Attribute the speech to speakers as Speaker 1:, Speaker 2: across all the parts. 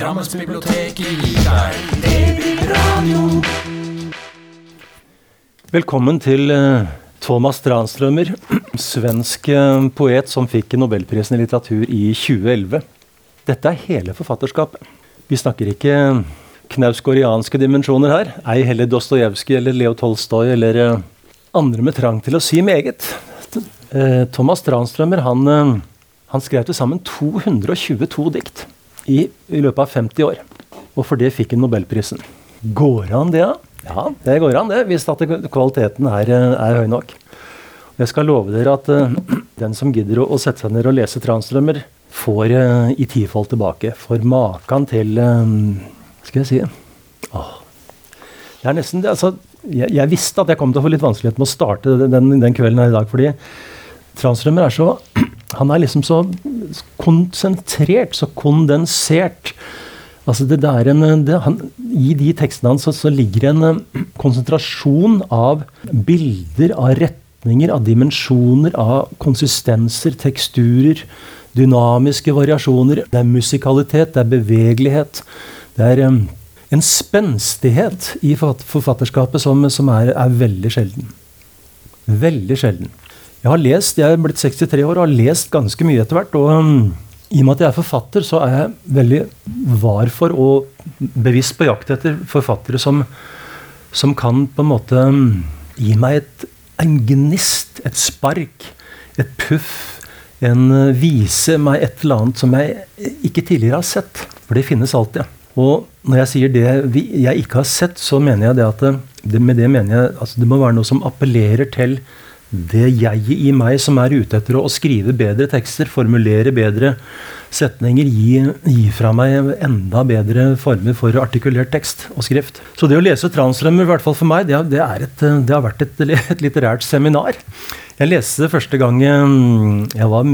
Speaker 1: Drammensbiblioteket gir deg DB-radio.
Speaker 2: Velkommen til eh, Thomas Tranströmer, svensk eh, poet som fikk Nobelprisen i litteratur i 2011. Dette er hele forfatterskapet. Vi snakker ikke knausgårdianske dimensjoner her. Ei heller Dostojevskij eller Leo Tolstoy eller eh, andre med trang til å si meget. Eh, Thomas Tranströmer han, eh, han skrev til sammen 222 dikt i, i løpet av 50 år. Og for det fikk han Nobelprisen. Går an det, da? Ja, det går an, det, hvis at kvaliteten er, eh, er høy nok. Jeg skal love dere at uh, den som gidder å, å sette seg ned og lese Transdrømmer, får uh, i tifold tilbake. For maken til uh, Skal jeg si Åh. Det er nesten altså, jeg, jeg visste at jeg kom til å få litt vanskelighet med å starte den, den kvelden her i dag, fordi Transdrømmer er så Han er liksom så konsentrert, så kondensert. Altså det, det er en, det, han, I de tekstene hans så, så ligger en eh, konsentrasjon av bilder, av retninger, av dimensjoner, av konsistenser, teksturer, dynamiske variasjoner. Det er musikalitet, det er bevegelighet. Det er um, en spenstighet i forfatterskapet som, som er, er veldig sjelden. Veldig sjelden. Jeg har lest, jeg er blitt 63 år og har lest ganske mye etter hvert. og um, i og med at jeg er forfatter, så er jeg veldig var for og bevisst på jakt etter forfattere som, som kan på en måte um, gi meg et, en gnist, et spark, et puff. En uh, vise meg et eller annet som jeg ikke tidligere har sett. For det finnes alltid. Og når jeg sier det vi, jeg ikke har sett, så mener jeg det at det, det, med det mener jeg altså det må være noe som appellerer til det jeg i meg som er ute etter å, skrive bedre tekster, formulere bedre setninger, gi, gi fra meg enda bedre former for artikulert tekst og skrift. Så det å lese Tranströmer, i hvert fall for meg, det, det, et, det har vært et, et litterært seminar. Jeg leste første gang mm, jeg var,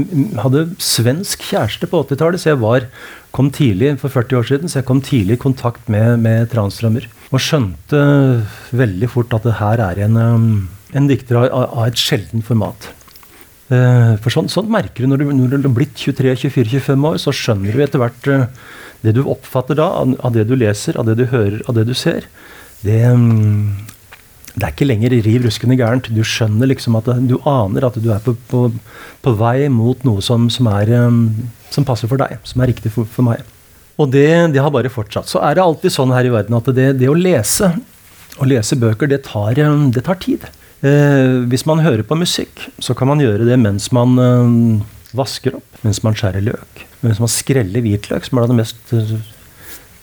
Speaker 2: hadde svensk kjæreste på 80-tallet, så jeg var, kom tidlig for 40 år siden, så jeg kom tidlig i kontakt med, med Tranströmer. Og skjønte veldig fort at det her er en, um, en dikter av, av et sjelden format. Eh, For sånn, sånn merker du når, du når du er blitt 23-24-25 år, så skjønner du etter hvert eh, det du oppfatter da, av, det du leser, av det du hører, av det du ser. Det, mm, det er ikke lenger riv ruskende gærent. Du skjønner liksom at du aner at du er på, på, på vei mot noe som, som, er, eh, som passer for deg, som er riktig for, for meg. Og det, det har bare fortsatt. Så er det alltid sånn her i verden at det, det å lese, å lese bøker, det tar, eh, det tar tid. Eh, hvis man hører på musikk, så kan man gjøre det mens man eh, vasker opp, mens man skjærer løk, mens man skreller hvitløk, som er det mest eh,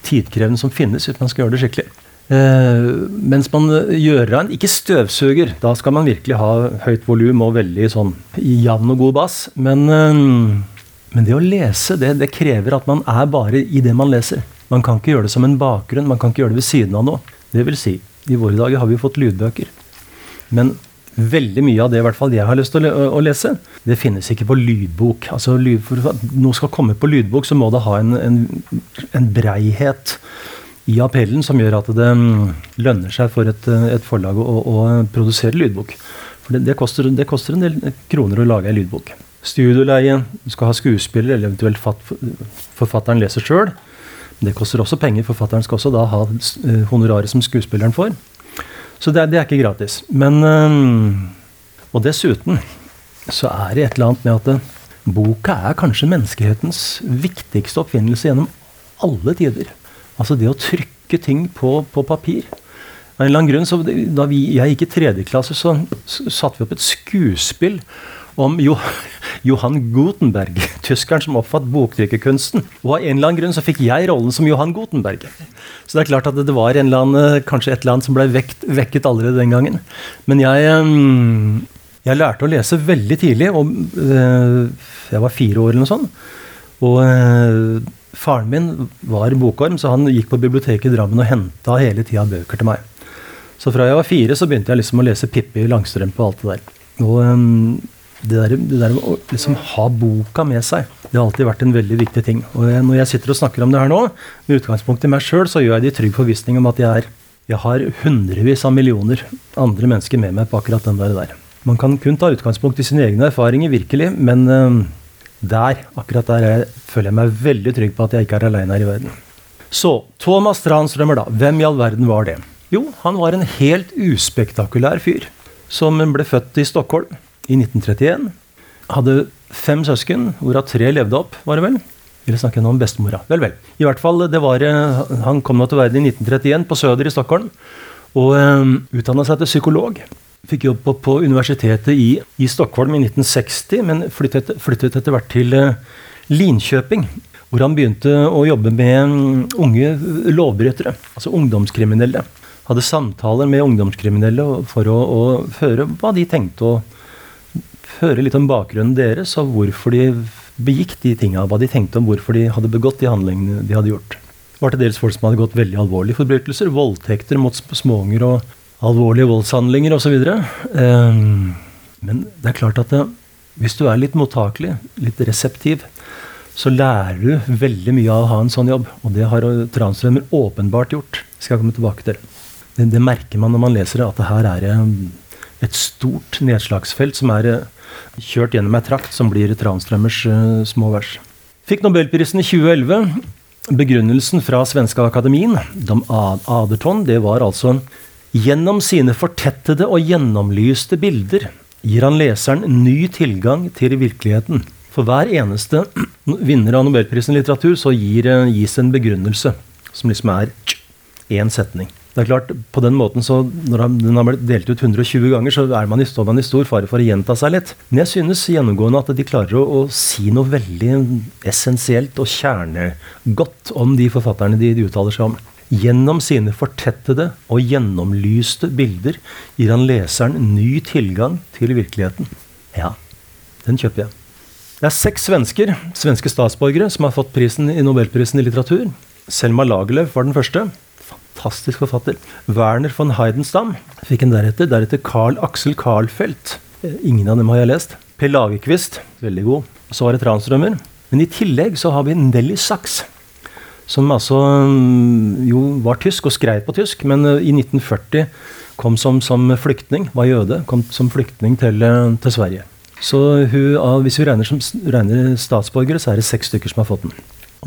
Speaker 2: tidkrevende som finnes, hvis man skal gjøre det skikkelig. Mens man gjør av en ikke støvsuger, da skal man virkelig ha høyt volum og veldig sånn jevn og god bass. Men, men det å lese, det, det krever at man er bare i det man leser. Man kan ikke gjøre det som en bakgrunn, man kan ikke gjøre det ved siden av noe. Det vil si, i våre dager har vi fått lydbøker. Men veldig mye av det i hvert fall jeg har lyst til å, lese, det finnes ikke på lydbok. Altså, for at noe skal komme på lydbok, så må det ha en, en, en breihet i appellen som gjør at det mm, lønner seg for et, et forlag å, å produsere lydbok. For det, det, koster, det koster en del kroner å lage ei lydbok. Studioleie, du skal ha skuespiller, eller eventuelt fatt, forfatteren leser sjøl. Det koster også penger. Forfatteren skal også da ha eh, honoraret som skuespilleren får. Så det, er- det er ikke gratis. Men Og dessuten så er det et eller annet med at det, boka er kanskje menneskehetens viktigste oppfinnelse gjennom alle tider. Altså det å trykke ting på, på papir. En eller annen grunn, så Da vi, jeg gikk i tredje klasse, så satte vi opp et skuespill om jo, Johan Gutenberg, tyskeren som oppfatt boktrykkerkunsten. Og av en eller annen grunn så fikk jeg rollen som Johan Gutenberg. Så det er klart at det var annen, kanskje et eller annet som ble vekt, vekket allerede den gangen. Men jeg, jeg lærte å lese veldig tidlig. og øh, Jeg var fire år eller noe sånt. Og faren min var bokorm, så han gikk på biblioteket i Drammen og henta hele tida bøker til meg. Så fra jeg var fire, så begynte jeg liksom å lese Pippi Langstrømpe og alt det der. Og det der, det der å liksom ha boka med seg, det har alltid vært en veldig viktig ting. Og jeg, når jeg sitter og snakker om det her nå, med utgangspunkt i meg sjøl, så gjør jeg det i trygg forvissning om at jeg, er, jeg har hundrevis av millioner andre mennesker med meg på akkurat den der. der. Man kan kun ta utgangspunkt i sine egne erfaringer, virkelig, men øhm, der, akkurat der, jeg, føler jeg meg veldig trygg på at jeg ikke er aleine her i verden. Så Thomas Tranströmer, da. Hvem i all verden var det? Jo, han var en helt uspektakulær fyr. Som ble født i Stockholm i 1931. Hadde fem søsken, hvorav tre levde opp, var det vel? Eller snakker jeg nå om bestemora? Vel, vel. I hvert fall, det var, eh, Han kom nå til verden i 1931 på Søder i Stockholm. Og um, eh, utdanna seg til psykolog. Fikk jobb på, på universitetet i, i, Stockholm i 1960, men flyttet, flyttet etter hvert til uh, Linkjøping. Hvor han begynte å jobbe med um, unge lovbrytere, altså ungdomskriminelle. Hadde samtaler med ungdomskriminelle for å, å høre hva de tenkte, og høre litt om bakgrunnen deres, og hvorfor de begikk de tinga. Hva de tenkte om hvorfor de hadde begått de handlingene de hadde gjort. Det var til dels folk som hadde gått veldig alvorlige forbrytelser. Voldtekter mot småunger og alvorlige voldshandlinger osv. Um, men det er klart at det, hvis du er litt mottakelig, litt reseptiv, så lærer du veldig mye av å ha en sånn jobb. Og det har transrømmer åpenbart gjort. Skal jeg komme tilbake til. Det, det merker man når man leser det, at det her er et stort nedslagsfelt som er kjørt gjennom ei trakt som blir Tranströmers uh, små vers. Fikk Nobelprisen i 2011. Begrunnelsen fra Svenske Akademien, de Aderton, det var altså Gjennom sine fortettede og gjennomlyste bilder gir han leseren ny tilgang til virkeligheten. For hver eneste vinner av Nobelprisen i litteratur så gir, eh, gis en begrunnelse, som liksom er én setning. Det er klart, på den måten så Når den har blitt delt ut 120 ganger, så er man i, står man i stor fare for å gjenta seg litt. Men jeg synes gjennomgående at de klarer å, å si noe veldig essensielt og kjernegodt om de forfatterne de, de uttaler seg om. Gjennom sine fortettede og gjennomlyste bilder gir han leseren ny tilgang til virkeligheten. Ja, den kjøper jeg. Det er seks svensker, svenske statsborgere som har fått prisen i Nobelprisen i litteratur. Selma Lagerlöf var den første fantastisk forfatter. Werner von Heidenstam fikk en deretter. Deretter Carl Axel Carlfeldt. Eh, ingen av dem har jeg lest. Per Lagerkvist, veldig god. Så var det Transtrømmer. Men i tillegg så har vi Nelly Sachs. Som altså mm, jo var tysk og skrev på tysk, men eh, i 1940 kom som, som flyktning, var jøde, kom som flyktning til, eh, til Sverige. Så hun, hvis vi regner, som, regner statsborgere, så er det seks stykker som har fått den.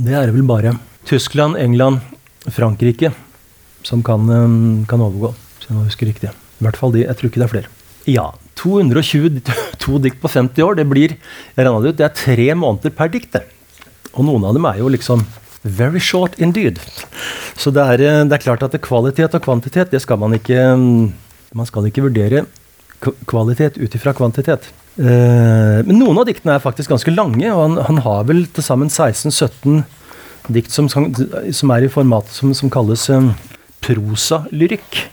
Speaker 2: Det er vel bare Tyskland, England, Frankrike, som kan, um, kan overgå, hvis jeg husker riktig. I hvert fall de. Jeg tror ikke det er flere. Ja. 222 dikt på 50 år, det blir jeg det ut, det er tre måneder per dikt. Og noen av dem er jo liksom very short indeed. Så det er, eh, det er klart at kvalitet og kvantitet, det skal man ikke um, Man skal ikke vurdere kvalitet ut ifra kvantitet. Uh, men noen av diktene er faktisk ganske lange, og han, han har vel til sammen 16-17 dikt som, som, er i formatet som, som kalles um, prosalyrikk.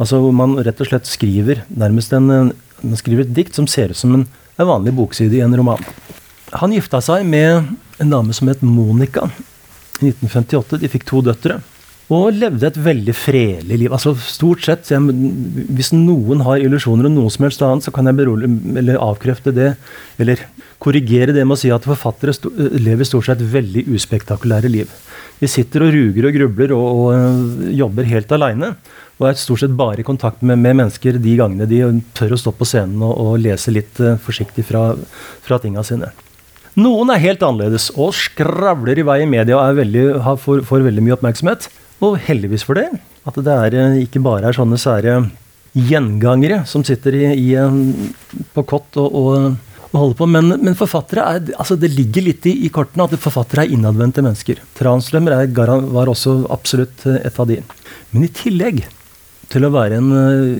Speaker 2: Altså hvor man rett og slett skriver nærmest en, man skriver et dikt som ser ut som en, en vanlig bokside i en roman. Han gifta seg med en dame som het Monica i 1958. De fikk to døtre. Og levde et veldig fredelig liv. Altså stort sett, jeg, Hvis noen har illusjoner om noe som helst annet, så kan jeg berolig, eller avkrefte det, eller korrigere det med å si at forfattere st lever stort sett veldig uspektakulære liv. De sitter og ruger og grubler og, og øh, jobber helt aleine. Og er stort sett bare i kontakt med, med, mennesker de gangene de tør å stå på scenen og, og lese litt uh, forsiktig fra, fra tinga sine. Noen er helt annerledes og skravler i vei i media og veldig, har, får, får, veldig mye oppmerksomhet. Og heldigvis for det. At det er, øh, ikke bare er sånne sære gjengangere som sitter i, i, på kott og, og og, holder på. Men, men forfattere er, altså det ligger litt i, i kortene at forfattere er innadvendte mennesker. Transtrømmer var også absolutt eh, et av de. Men i tillegg til å være en,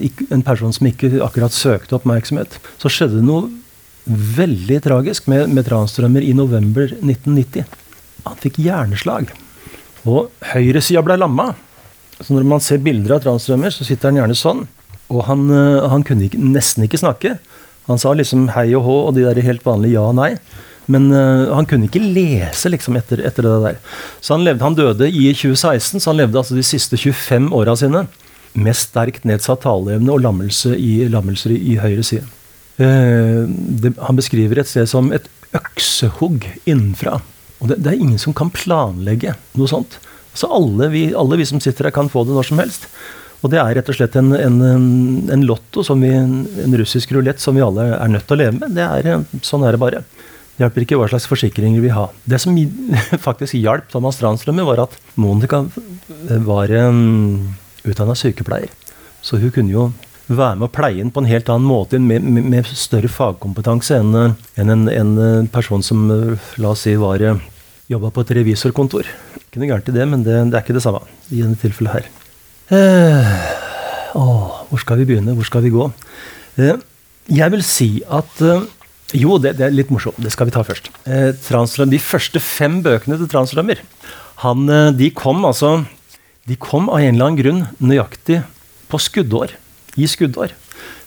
Speaker 2: eh, en person som ikke akkurat søkte oppmerksomhet, så skjedde det noe veldig tragisk med, med Transtrømmer i november 1990. Han fikk hjerneslag. Og høyresida ble lamma. Så når man ser bilder av Transtrømmer, så sitter han gjerne sånn. Og han, eh, han kunne ikke, nesten ikke snakke. Han sa liksom hei og hå og de der helt vanlige ja og nei. Men uh, han kunne ikke lese liksom etter, etter, det der. Så han, levde, han døde i 2016, så han levde altså de siste 25 åra sine med sterkt nedsatt taleevne og lammelse i, lammelser i, i høyre side. Uh, det, han beskriver et sted som et øksehugg innenfra. Og det, det, er ingen som kan planlegge noe sånt. Så alle vi, alle vi som sitter her, kan få det når som helst. Og det er rett og slett en, en, en lotto, vi, en russisk rulett, som vi alle er nødt til å leve med. Det er, sånn er det bare. Det hjelper ikke hva slags forsikringer vi har. Det som faktisk hjalp Thomas Tranströmer, var at Monica var um, utdanna sykepleier. Så hun kunne jo være med å pleie den på en helt annen måte, med, med, større fagkompetanse enn en, en, en, person som la oss si var jobba på et revisorkontor. Ikke noe gærent i det, men det, det, er ikke det samme i dette tilfellet her. Eh, å, hvor skal vi begynne? Hvor skal vi gå? Eh, jeg vil si at eh, Jo, det, det, er litt morsomt. Det skal vi ta først. Eh, de første fem bøkene til eh, de kom altså De kom av en eller annen grunn nøyaktig på skuddår. I skuddår.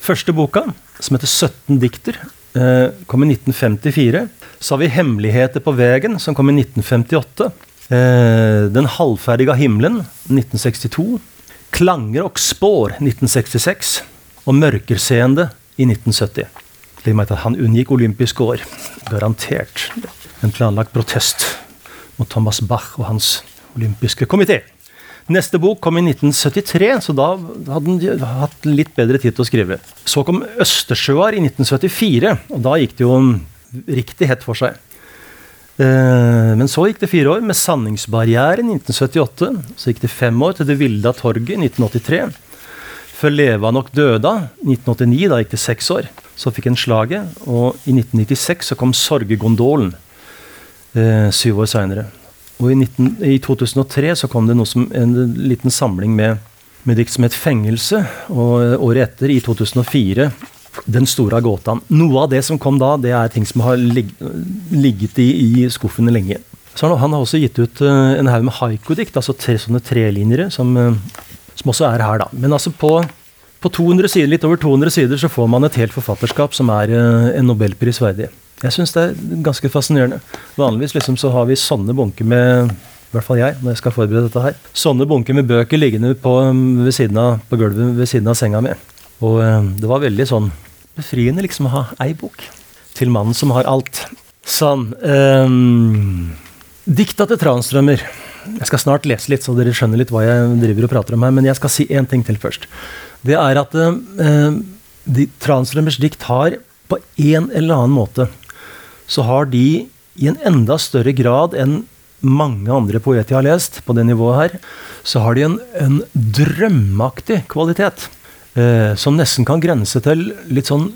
Speaker 2: Første boka, som heter 17 dikter, eh, kom i 1954. Så har vi 'Hemmeligheter på vegen', som kom i 1958. Eh, 'Den halvferdige himmelen', 1962. 'Klanger og spår', 1966. Og 'Mørkerseende' i 1970. Legg merke til at han unngikk olympiske år. Garantert. En planlagt protest mot Thomas Bach og hans olympiske komité. Neste bok kom i 1973, så da hadde han hatt litt bedre tid til å skrive. Så kom 'Østersjøar' i 1974, og da gikk det jo riktig hett for seg. Eh, men så gikk det fire år med 'Sanningsbarrieren' i 1978. Så gikk det fem år til 'Det Vilda torget' i 1983. Før 'Leva nok døda' i 1989. Da gikk det seks år. Så fikk en slaget, og i 1996 så kom 'Sorgegondolen'. Eh, syv år seinere. Og i, 19, i, 2003 så kom det noe som en liten samling med, med dikt som het 'Fengelse'. Og året etter, i 2004, 'Den store gåtaen'. Noe av det som kom da, det er ting som har lig, ligget i, i skuffene lenge. Så han, han har også gitt ut uh, en haug med haiku-dikt, altså tre sånne trelinjere, som, uh, som, også er her, da. Men altså på, på 200 sider, litt over 200 sider så får man et helt forfatterskap som er uh, en nobelpris verdig. Jeg syns det er ganske fascinerende. Vanligvis liksom så har vi sånne bunker med i hvert fall jeg, når jeg skal forberede dette her. Sånne bunker med bøker liggende på, ved siden av, på gulvet ved siden av senga mi. Og eh, det var veldig sånn befriende liksom å ha ei bok til mannen som har alt. Sånn. Um, dikta til Transtrømmer. Jeg skal snart lese litt, så dere skjønner litt hva jeg driver og prater om her. Men jeg skal si én ting til først. Det er at uh, de, Transtrømmers dikt har på en eller annen måte så har de i en enda større grad enn mange andre poeter jeg har lest, på det nivået her, så har de en, en drømmeaktig kvalitet. Eh, som nesten kan grense til litt sånn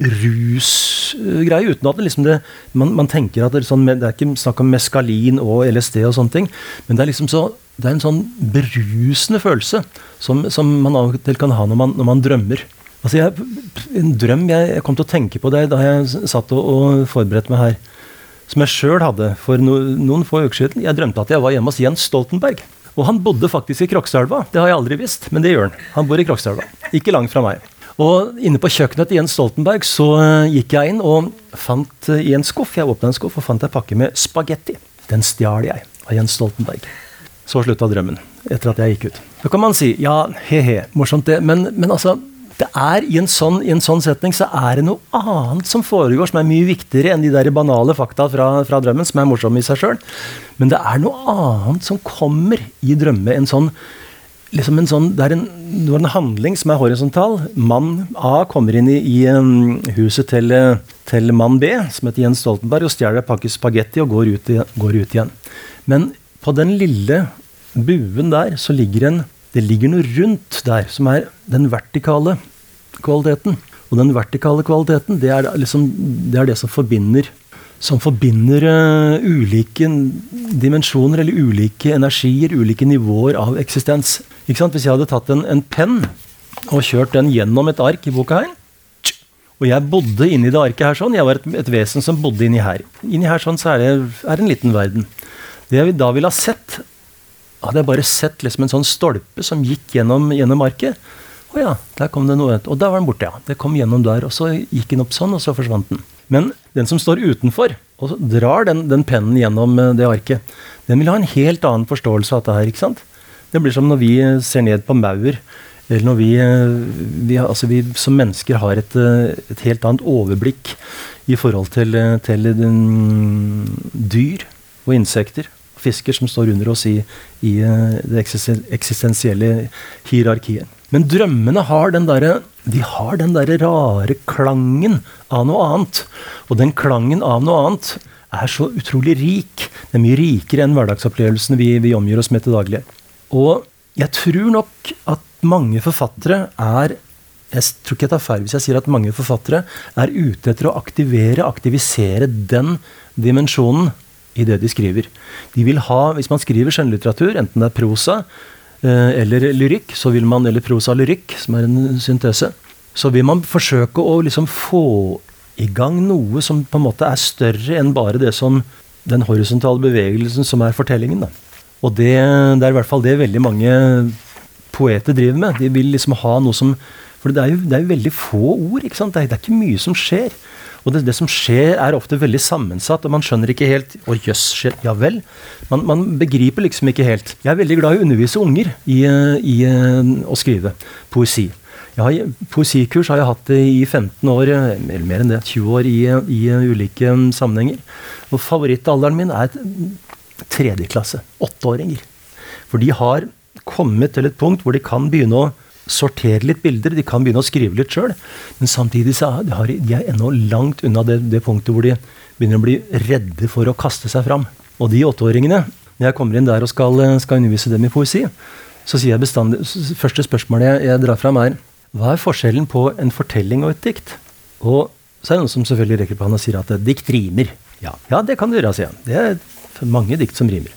Speaker 2: rusgreie, uten at det liksom det, man, man, tenker at det er, sånn, det er ikke snakk om meskalin og LSD og sånne ting, men det er liksom så det er en sånn berusende følelse som, som man av og til kan ha når man, når man drømmer. Altså jeg, en drøm jeg, kom til å tenke på det da jeg satt og, og forberedte meg her, som jeg sjøl hadde for no, noen få uker siden. Jeg drømte at jeg var hjemme hos Jens Stoltenberg. Og han bodde faktisk i Krokstadelva. Det har jeg aldri visst, men det gjør han. Han bor i Krokstadelva. Ikke langt fra meg. Og inne på kjøkkenet til Jens Stoltenberg så uh, gikk jeg inn og fant uh, i en skuff jeg åpna en skuff og fant en pakke med spagetti. Den stjal jeg av Jens Stoltenberg. Så slutta drømmen, etter at jeg gikk ut. Da kan man si ja, he-he, morsomt det, men, men altså det er i en, sånn, I en sånn setning så er det noe annet som foregår, som er mye viktigere enn de der banale fakta fra, fra drømmen, som er morsomme i seg sjøl. Men det er noe annet som kommer i drømme. En sånn, liksom en sånn, det er en, en handling som er horisontal. Mann A kommer inn i, i um, huset til, til, mann B, som heter Jens Stoltenberg, og stjeler en pakke spagetti og går ut, går ut igjen. Men på den lille buen der så ligger en det ligger noe rundt der som er den vertikale kvaliteten. Og den vertikale kvaliteten, det er, liksom, det, er det, som forbinder som forbinder uh, ulike dimensjoner eller ulike energier, ulike nivåer av eksistens. Hvis jeg hadde tatt en, en penn og kjørt den gjennom et ark i boka her, og jeg bodde inni det arket her sånn, jeg var et, et vesen som bodde inni her. Inni her sånn så er det er en liten verden. Det jeg da ville ha sett, hadde jeg bare sett liksom en sånn stolpe som gikk gjennom, gjennom arket. Å ja, der kom det noe. Og da var den borte, ja. Det kom gjennom der. Og så gikk den opp sånn, og så forsvant den. Men den som står utenfor og drar den, den pennen gjennom eh, det arket, den vil ha en helt annen forståelse av dette her. ikke sant? Det blir som når vi ser ned på maur, eller når vi, eh, vi, altså vi som mennesker har et, eh, et, helt annet overblikk i forhold til, til dyr og insekter fisker som står under oss i, i eh, det eksistensielle hierarkiet. Men drømmene har den derre de har den derre rare klangen av noe annet. Og den klangen av noe annet er så utrolig rik. Det er mye rikere enn hverdagsopplevelsene vi, vi omgir oss med til daglig. Og jeg tror nok at mange forfattere er jeg tror ikke jeg tar feil hvis jeg sier at mange forfattere er ute etter å aktivere, aktivisere den dimensjonen i det de skriver. De vil ha, Hvis man skriver skjønnlitteratur, enten det er prosa eh, eller lyrikk, så vil man, eller prosa og lyrikk, som er en syntese, så vil man forsøke å liksom få i gang noe som på en måte er større enn bare det som den horisontale bevegelsen som er fortellingen. Da. Og det, det er i hvert fall det veldig mange poeter driver med. De vil liksom ha noe som For det er jo, det er jo veldig få ord. ikke sant? Det er, det er ikke mye som skjer. Og det, det, som skjer, er ofte veldig sammensatt, og man skjønner ikke helt Å, jøss, skjer Ja vel? Man, man, begriper liksom ikke helt. Jeg er veldig glad i å undervise unger i, i, i å skrive poesi. Har, poesikurs har jeg hatt i 15 år, eller mer enn det, 20 år, i, i ulike sammenhenger. Og favorittalderen min er tredje klasse. Åtteåringer. For de har kommet til et punkt hvor de kan begynne å sortere litt bilder, de kan begynne å skrive litt sjøl. Men samtidig så er de er ennå langt unna det, det, punktet hvor de begynner å bli redde for å kaste seg fram. Og de åtteåringene, når jeg kommer inn der og skal, skal undervise dem i poesi, så sier jeg bestandig Første spørsmålet jeg, jeg drar fram, er hva er forskjellen på en fortelling og et dikt? Og så er det noen som selvfølgelig rekker på han og sier at dikt rimer. Ja, ja det kan du gjøre, sier han. Det er mange dikt som rimer.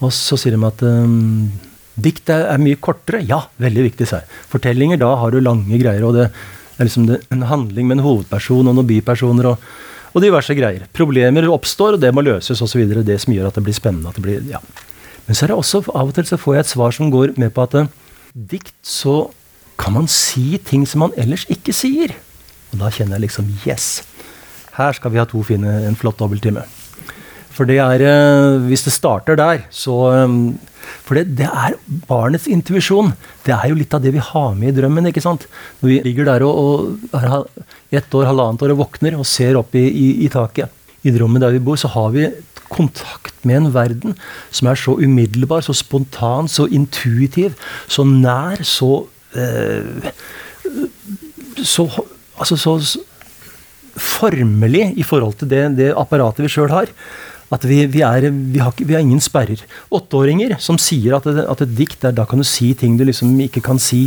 Speaker 2: Og så sier de at um, dikt er, er, mye kortere. Ja, veldig viktig, sa. Fortellinger, da har du lange greier. Og det er liksom det, en handling med en hovedperson og noen bipersoner og, og diverse greier. Problemer oppstår, og det må løses osv. Det som gjør at det blir spennende. Det blir, ja. Men så er det også, av og til så får jeg et svar som går med på at uh, dikt så kan man si ting som man ellers ikke sier. Og da kjenner jeg liksom Yes! Her skal vi ha to fine, en flott dobbelttime. For det er eh, Hvis det starter der, så eh, For det, det er barnets intuisjon. Det er jo litt av det vi har med i drømmen. ikke sant? Når vi ligger der og, og ett år, halvannet år og våkner og ser opp i, i, i taket i rommet der vi bor, så har vi kontakt med en verden som er så umiddelbar, så spontan, så intuitiv, så nær, så Eh, så, altså så formelig i forhold til det, det apparatet vi sjøl har. At vi, vi, er, vi, har, vi, har, ingen sperrer. Åtteåringer som sier at, at et dikt er da kan du si ting du liksom ikke kan si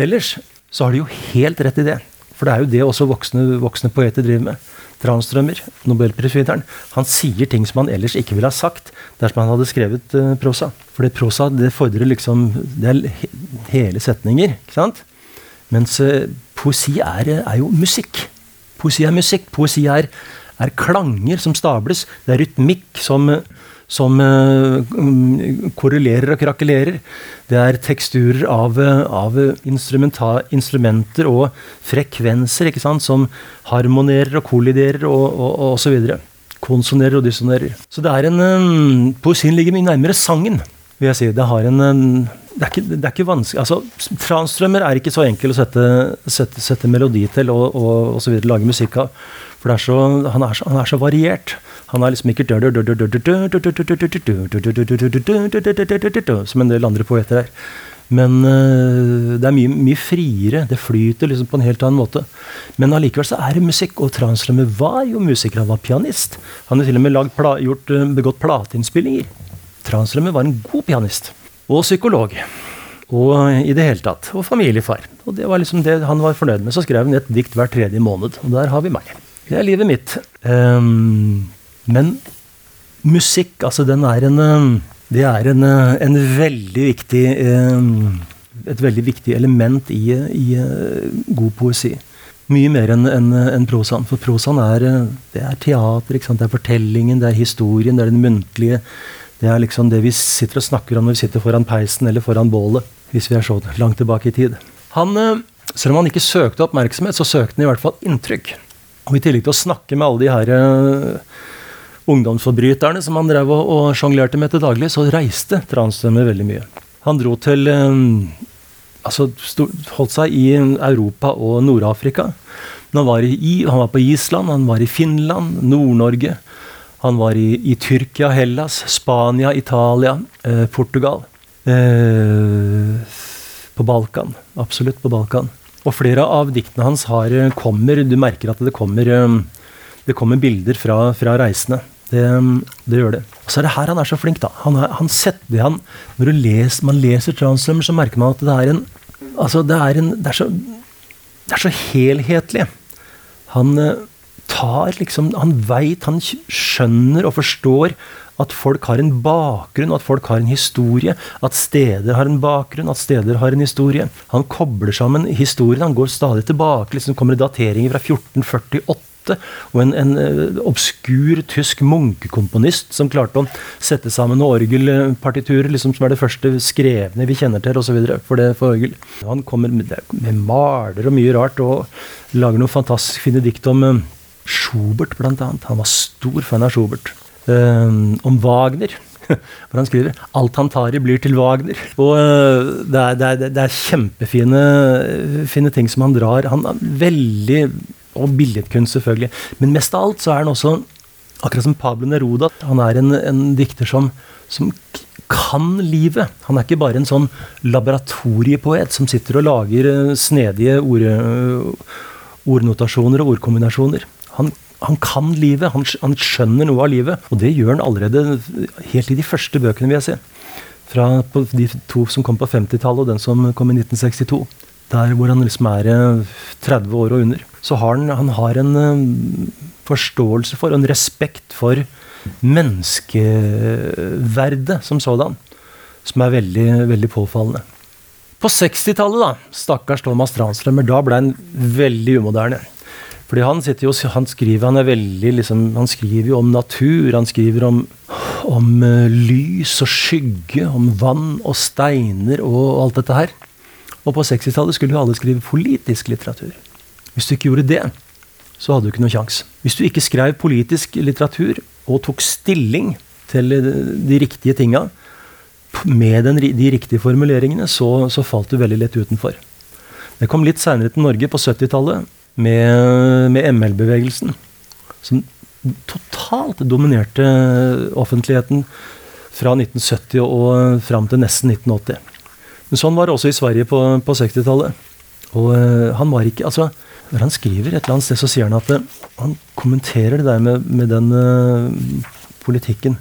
Speaker 2: ellers, så har de jo helt rett i det. For det er jo det også voksne, voksne poeter driver med. Transtrømmer, nobelprisvinneren, han sier ting som han ellers ikke ville ha sagt dersom han hadde skrevet uh, prosa. For det prosa det fordrer liksom Det er hele setninger, ikke sant? Mens uh, poesi er, er, jo musikk. Poesi er musikk. Poesi er, er klanger som stables. Det er rytmikk som som uh, korrelerer og krakelerer. Det er teksturer av, av instrumenter og frekvenser ikke sant, som harmonerer og kolliderer og, og, og osv. Konsonerer og dissonerer. Så det er en um, Poesien ligger mye nærmere sangen, vil jeg si. Det har en um, det er, ikke, det er ikke vanskelig altså, Transtrømmer er ikke så enkel å sette, sette, sette melodi til og, og, og så videre, lage musikk av. For er han, er så, er variert. Han er liksom ikke Som en del andre poeter er. Men uh, det er mye, mye, friere. Det flyter liksom på en helt annen måte. Men allikevel så er det musikk. Og Transtrømer var jo musiker. Han var pianist. Han har til og med lagd, gjort, begått plateinnspillinger. Transtrømer var en god pianist. Og psykolog. Og i det hele tatt. Og familiefar. Og det var liksom det han var fornøyd med. Så skrev han et dikt hver tredje måned. Og der har vi meg. Det er livet mitt. Um, men musikk, altså den er en Det er en, en veldig viktig um, Et veldig viktig element i, i uh, god poesi. Mye mer enn en, en prosaen. For prosaen er, det er teater, det er fortellingen, det er historien, det er den muntlige. Det er liksom det vi sitter og snakker om når vi sitter foran peisen eller foran bålet. Hvis vi er så langt tilbake i tid. Han, selv om han ikke søkte oppmerksomhet, så søkte han i hvert fall inntrykk. Og i tillegg til å snakke med alle de her uh, ungdomsforbryterne som han drev og, og sjonglerte med til daglig, så reiste Tranströmer veldig mye. Han dro til um, Altså holdt seg i Europa og Nord-Afrika. Han, var han var på Island, han var i Finland, Nord-Norge. Han var i, i, Tyrkia, Hellas, Spania, Italia, eh, Portugal. Eh, På Balkan. Absolutt på Balkan. Og flere av diktene hans har, eh, kommer Du merker at det kommer, eh, det kommer bilder fra, fra reisende. Det, det, gjør det. Og så er det her han er så flink, da. Han, han setter han, Når leser, man leser Translummer, så merker man at det er en Altså, det er en Det er så, det er så helhetlig. Han eh, tar liksom Han veit, han skjønner og forstår at folk har en bakgrunn, at folk har en historie. At steder har en bakgrunn, at steder har en historie. Han kobler sammen historien. Han går stadig tilbake. liksom kommer det dateringer fra 1448. Og en, en uh, obskur tysk munkekomponist som klarte å sette sammen orgelpartiturer, liksom, som er det første skrevne vi kjenner til, osv. For det for orgel. Han kommer med, med maler og mye rart, og lager noen fantastisk fine dikt om uh, Schubert, annet. Han var stor fan av Schubert. Um, om Wagner. Hvor han skriver 'Alt han tar i, blir til Wagner'. Og uh, det, er, det, er, det, er, kjempefine fine ting som han drar. Han er veldig Og billedkunst, selvfølgelig. Men mest av alt så er han også, akkurat som Pablo Neruda, han er en, en dikter som, som kan livet. Han er ikke bare en sånn laboratoriepoet som sitter og lager eh, snedige ord, ordnotasjoner og ordkombinasjoner. Han han kan livet, han, han, skjønner noe av livet. Og det gjør han allerede helt i de første bøkene, vil jeg si. Fra de to som kom på 50-tallet, og den som kom i 1962. Der hvor han liksom er 30 eh, år og under. Så har han, han har en uh, forståelse for og en respekt for menneskeverdet som sådan. Som er veldig, veldig påfallende. På 60-tallet, da, stakkars Thomas Tranströmer, da ble han veldig umoderne. Fordi han, jo, han skriver han, veldig, liksom, han skriver jo om natur, han skriver om, om uh, lys og skygge, om vann og steiner og alt dette her. Og på 60-tallet skulle jo alle skrive politisk litteratur. Hvis du ikke gjorde det, så hadde du ikke noen sjanse. Hvis du ikke skrev politisk litteratur og tok stilling til de riktige tinga med den, de riktige formuleringene, så, så falt du veldig lett utenfor. Det kom litt seinere til Norge, på 70-tallet med, med ML-bevegelsen. Som totalt dominerte offentligheten fra 1970 og fram til nesten 1980. Men sånn var det også i Sverige på, på 60-tallet. Og uh, han var ikke altså, Når han skriver et eller annet sted, så sier han at uh, han kommenterer det der med, med den uh, politikken.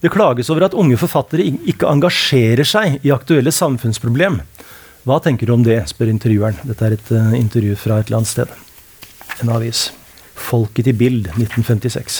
Speaker 2: det klages over at unge forfattere ikke engasjerer seg i aktuelle samfunnsproblem. Hva tenker du om det, spør intervjueren. Dette er et uh, intervju fra et eller annet sted. En avis. Folket i Bild, 1956.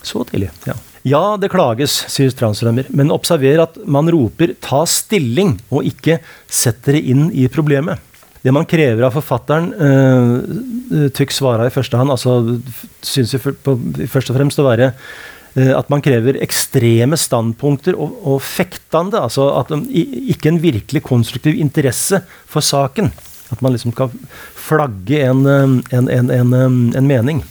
Speaker 2: Så tidlig, ja. Ja, det klages, sier Strandstrømmer, men observer at man roper 'ta stilling', og ikke 'sett dere inn i problemet'. Det man krever av forfatteren, uh, tycks svara i første hand, altså syns jeg først og fremst å være Eh, at man krever ekstreme standpunkter og, og fektende. Altså at de, ikke en virkelig konstruktiv interesse for saken. At man liksom kan flagge en, eh, en, en, en mening.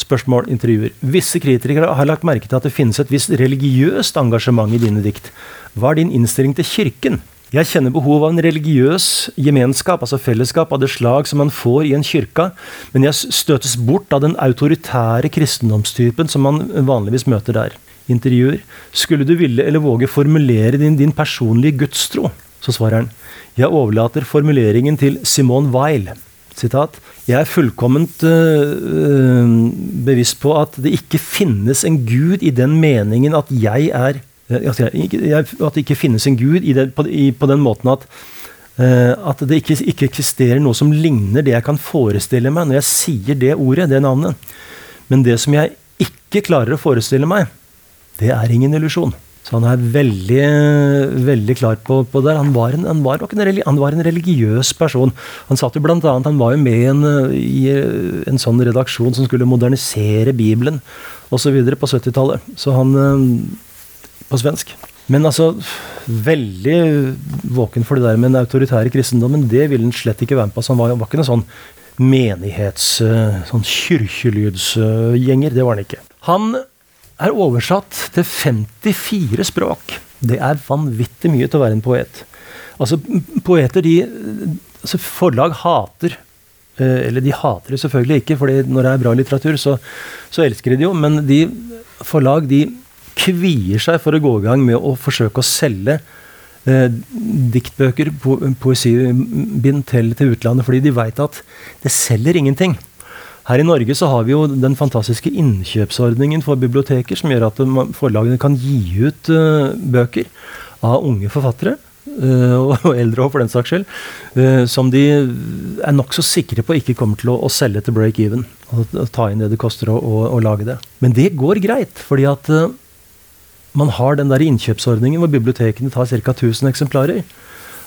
Speaker 2: Spørsmål, intervjuer. Visse kritikere har lagt merke til at det finnes et visst religiøst engasjement i dine dikt. Hva er din innstilling til Kirken? Jeg kjenner behov av en religiøs gemenskap, altså fellesskap av det slag som man får i en kyrka, men jeg støtes bort av den autoritære kristendomstypen som man vanligvis møter der. Intervjuer. Skulle du ville eller våge formulere din, din personlige gudstro? Så svarer han. Jeg overlater formuleringen til Simone Weil. Sitat. Jeg er fullkomment øh, bevisst på at det ikke finnes en gud i den meningen at jeg er at det ikke finnes en gud det, på, i, på, den måten at, uh, at det ikke, ikke, eksisterer noe som ligner det jeg kan forestille meg når jeg sier det ordet, det navnet. Men det som jeg ikke klarer å forestille meg, det er ingen illusjon. Så han er veldig, veldig klar på, på det. Han var, en, han, var en, han var, en, religiøs person. Han satt jo blant annet, han var jo med en, i en sånn redaksjon som skulle modernisere Bibelen osv. på 70-tallet. Så han på svensk. Men altså, veldig våken for det der med den autoritære kristendommen, det ville han slett ikke være med på. Han var, var ikke noen sånn menighets... Eh, sånn kirkelydsgjenger. Det var han ikke. Han er oversatt til 54 språk. Det er vanvittig mye til å være en poet. Altså, poeter, de altså Forlag hater eh, Eller de hater det selvfølgelig ikke, for når det er bra litteratur, så, så elsker de det jo. Men de forlag, de kvier seg for å gå i gang med å forsøke å selge eh, diktbøker, po poesibind til, til utlandet, fordi de veit at det selger ingenting. Her i Norge så har vi jo den fantastiske innkjøpsordningen for biblioteker, som gjør at forlagene kan gi ut uh, bøker av unge forfattere. Uh, og eldre òg, for den saks skyld. Uh, som de er nokså sikre på ikke kommer til å, å selge til break even. Og, og, ta inn det det koster å, å, å, lage det. Men det går greit, fordi at man har den der innkjøpsordningen hvor bibliotekene tar ca. 1000 eksemplarer.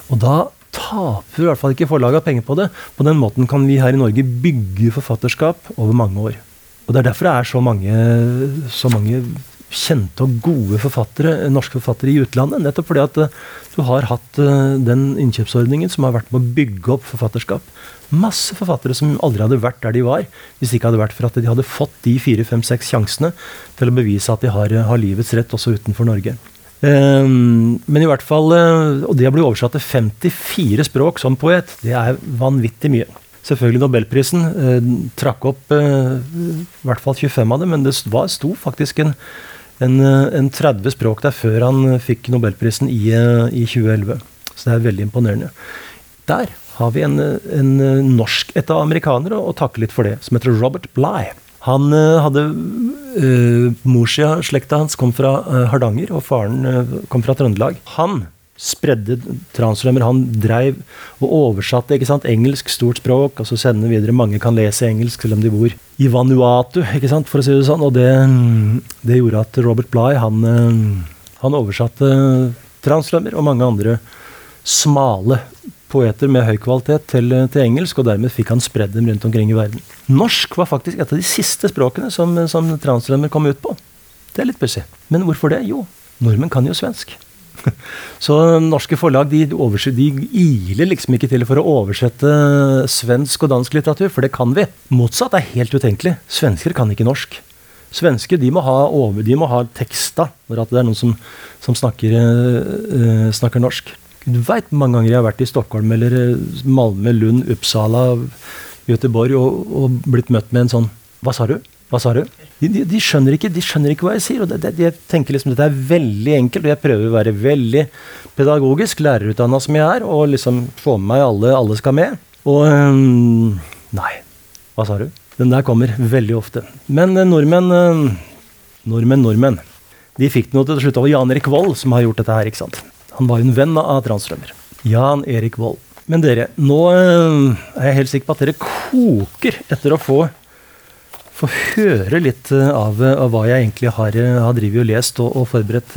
Speaker 2: Og da taper i hvert fall ikke forlaget penger på det. På den måten kan vi her i Norge bygge forfatterskap over mange år. Og Det er derfor det er så mange, så mange kjente og gode forfattere, norske forfattere i utlandet. Nettopp fordi at uh, du har hatt uh, den innkjøpsordningen som har vært med å bygge opp forfatterskap. Masse forfattere som aldri hadde vært der de var, hvis det ikke hadde vært for at de hadde fått de fire, fem, seks sjansene til å bevise at de har, har livets rett også utenfor Norge. Um, men i hvert fall, uh, og det å bli oversatt til 54 språk som poet, det er vanvittig mye. Selvfølgelig Nobelprisen eh, trakk opp eh, i hvert fall 25 av dem, men det var, sto faktisk en, en, en, 30 språk der før han fikk Nobelprisen i, i 2011. Så det er veldig imponerende. Der har vi en, en norsk et av amerikanere å takke litt for det, som heter Robert Bligh. Han uh, hadde uh, Morsia-slekta hans kom fra Hardanger, og faren kom fra Trøndelag. Han spredde transrømmer. Han dreiv og oversatte ikke sant, engelsk, stort språk, og så sender videre. Mange kan lese engelsk selv om de bor i Vanuatu, ikke sant, for å si det sånn. Og det, det gjorde at Robert Bligh han, han oversatte transrømmer og mange andre smale poeter med høy kvalitet til, til, engelsk, og dermed fikk han spredd dem rundt omkring i verden. Norsk var faktisk et av de siste språkene som, som transrømmer kom ut på. Det er litt pussig. Men hvorfor det? Jo, nordmenn kan jo svensk. Så norske forlag de, de, iler liksom ikke til for å oversette svensk og dansk litteratur, for det kan vi. Motsatt er helt utenkelig. Svensker kan ikke norsk. Svensker de må ha, over, de må ha teksta når det er noen som, som snakker, uh, snakker norsk. Du veit mange ganger jeg har vært i Stockholm eller eh, Malmö, Lund, Uppsala, Göteborg og, og, blitt møtt med en sånn Hva sa du? Hva sa du? De, de, de, skjønner ikke, de, skjønner ikke, hva jeg sier. og det, det, Jeg tenker liksom dette er veldig enkelt, og jeg prøver å være veldig pedagogisk, lærerutdanna som jeg er, og liksom få med meg alle, alle skal med. Og um, Nei, hva sa du? Den der kommer veldig ofte. Men uh, nordmenn, uh, nordmenn, nordmenn. De fikk noe til slutt av Jan Erik Vold, som har gjort dette her. ikke sant? Han var jo en venn av Transtrømmer. Jan Erik Vold. Men dere, nå eh, er jeg helt sikker på at dere koker etter å få, få høre litt eh, av, av, hva jeg egentlig har, eh, har drivet og lest og, og forberedt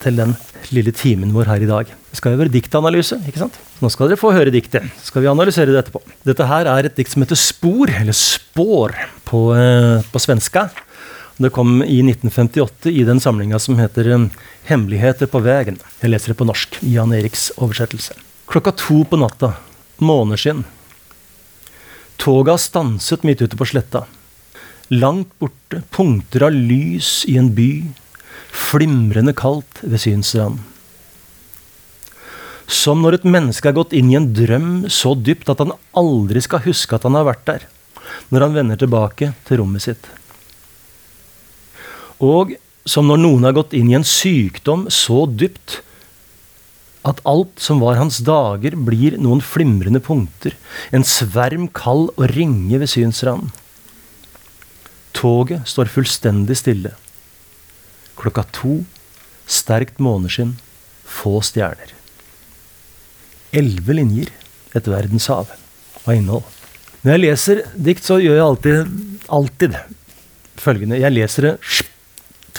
Speaker 2: til den lille timen vår her i dag. Det skal jo være diktanalyse, ikke sant? Nå skal dere få høre diktet. Så Skal vi analysere det etterpå. Dette her er et dikt som heter Spor, eller Spår på, på svenska. Det kom i 1958 i den samlinga som heter 'Hemmeligheter på vegen'. Jeg leser det på norsk. Jan Eriks oversettelse. Klokka to på natta. Måneskinn. Har stanset midt ute på sletta. Langt borte punkter av lys i en by. Flimrende kaldt ved synsrand. Som når et menneske har gått inn i en drøm så dypt at han aldri skal huske at han har vært der, når han vender tilbake til rommet sitt. Og som når noen har gått inn i en sykdom så dypt at alt som var hans dager, blir noen flimrende punkter, en sverm kald og ringe ved synsranden. Toget står fullstendig stille. Klokka to, sterkt måneskinn, få stjerner. Elleve linjer, et verdenshav av innhold. Når jeg leser dikt, så gjør jeg alltid, alltid følgende. Jeg leser det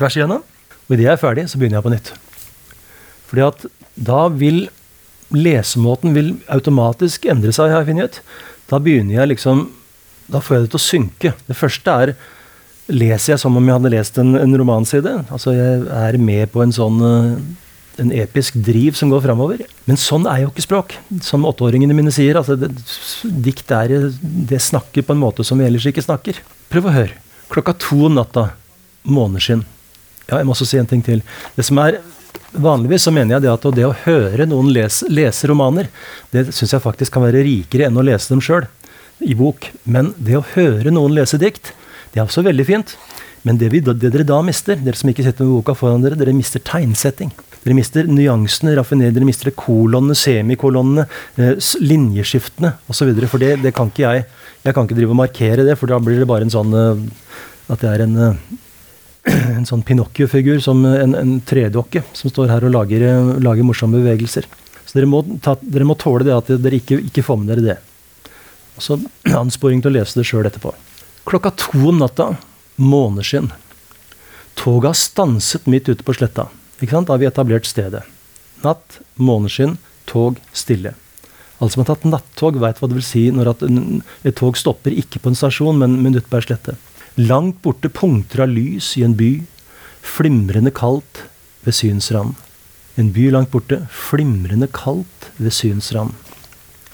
Speaker 2: tvers igjennom. Og idet jeg er ferdig, så begynner jeg på nytt. Fordi at da vil lesemåten vil automatisk endre seg, har jeg funnet ut. Da begynner jeg liksom Da får jeg det til å synke. Det første er leser jeg som om jeg hadde lest en, en romanside. Altså jeg er med på en sånn eh, en episk driv som går framover. Men sånn er jo ikke språk. Som åtteåringene mine sier. altså det, Dikt er det snakker på en måte som vi ellers ikke snakker. Prøv å høre. Klokka to om natta. Måneskinn. Ja, jeg må også si en ting til. Det som er Vanligvis så mener jeg det at det å høre noen lese, lese romaner, det syns jeg faktisk kan være rikere enn å lese dem sjøl i bok. Men det å høre noen lese dikt, det er også veldig fint. Men det, vi, det, dere da mister, dere som ikke sitter med boka foran dere, dere mister tegnsetting. Dere mister nyansene, raffinere, dere mister kolonnene, semikolonnene, eh, linjeskiftene osv. For det, det kan ikke jeg. Jeg kan ikke drive og markere det, for da blir det bare en sånn eh, At det er en eh, en sånn Pinocchio-figur, som en, en tredokke, som står her og lager, lager morsomme bevegelser. Så dere må, ta, dere må tåle det at dere ikke, ikke får med dere det. Og så ansporing til å lese det sjøl etterpå. Klokka to om natta, måneskinn. Toget har stanset midt ute på sletta. Ikke sant? Da har vi etablert stedet. Natt, måneskinn, tog stille. Alle som har tatt nattog, veit hva det vil si når et tog stopper ikke på en stasjon, men, men på ei slette. Langt borte punkter av lys i en by, flimrende kaldt ved synsrand. En by langt borte, flimrende kaldt ved synsrand.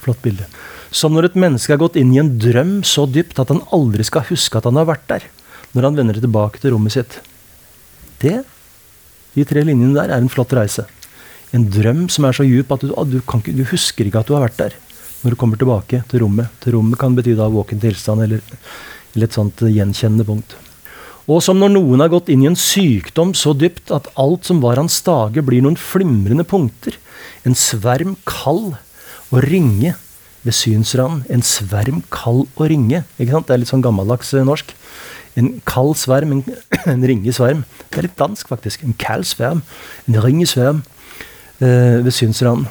Speaker 2: Flott bilde. Som når et menneske har gått inn i en drøm så dypt at han aldri skal huske at han har vært der, når han vender tilbake til rommet sitt. Det, de tre linjene der, er en flott reise. En drøm som er så djup at du, du, ikke, du husker ikke at du har vært der når du kommer tilbake til rommet. Til rommet kan bety da våken tilstand eller, eller et sånt eh, gjenkjennende punkt. Og som når noen har gått inn i en sykdom så dypt at alt som var hans dage, blir noen flimrende punkter. En sverm kald og ringe ved synsrand. En sverm kald og ringe. Ikke sant? Det er litt sånn gammeldags eh, norsk. En kald sverm, en, en ringesverm. Det er litt dansk, faktisk. En kald sverm, en ringesverm eh, ved synsrand.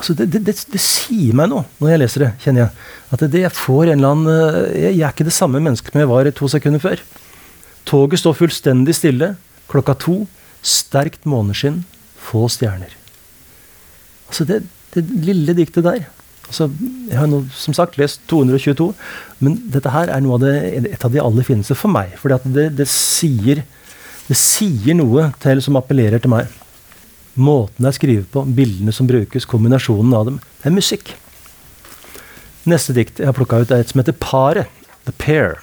Speaker 2: Altså det, det, det, det sier meg noe når jeg leser det, kjenner jeg. At det, jeg får en eller annen eh, jeg, jeg er ikke det samme mennesket som jeg var to sekunder før. Toget står fullstendig stille. Klokka to. Sterkt måneskinn. Få stjerner. Altså det, lille diktet der altså Jeg har nå som sagt lest 222, men dette her er av et av de aller fineste for meg. For det, det sier noe til som appellerer til meg. Måten det er skrevet på, bildene som brukes, kombinasjonen av dem. Det er musikk. Neste dikt jeg har plukka ut, er et som heter Paret. The Pair.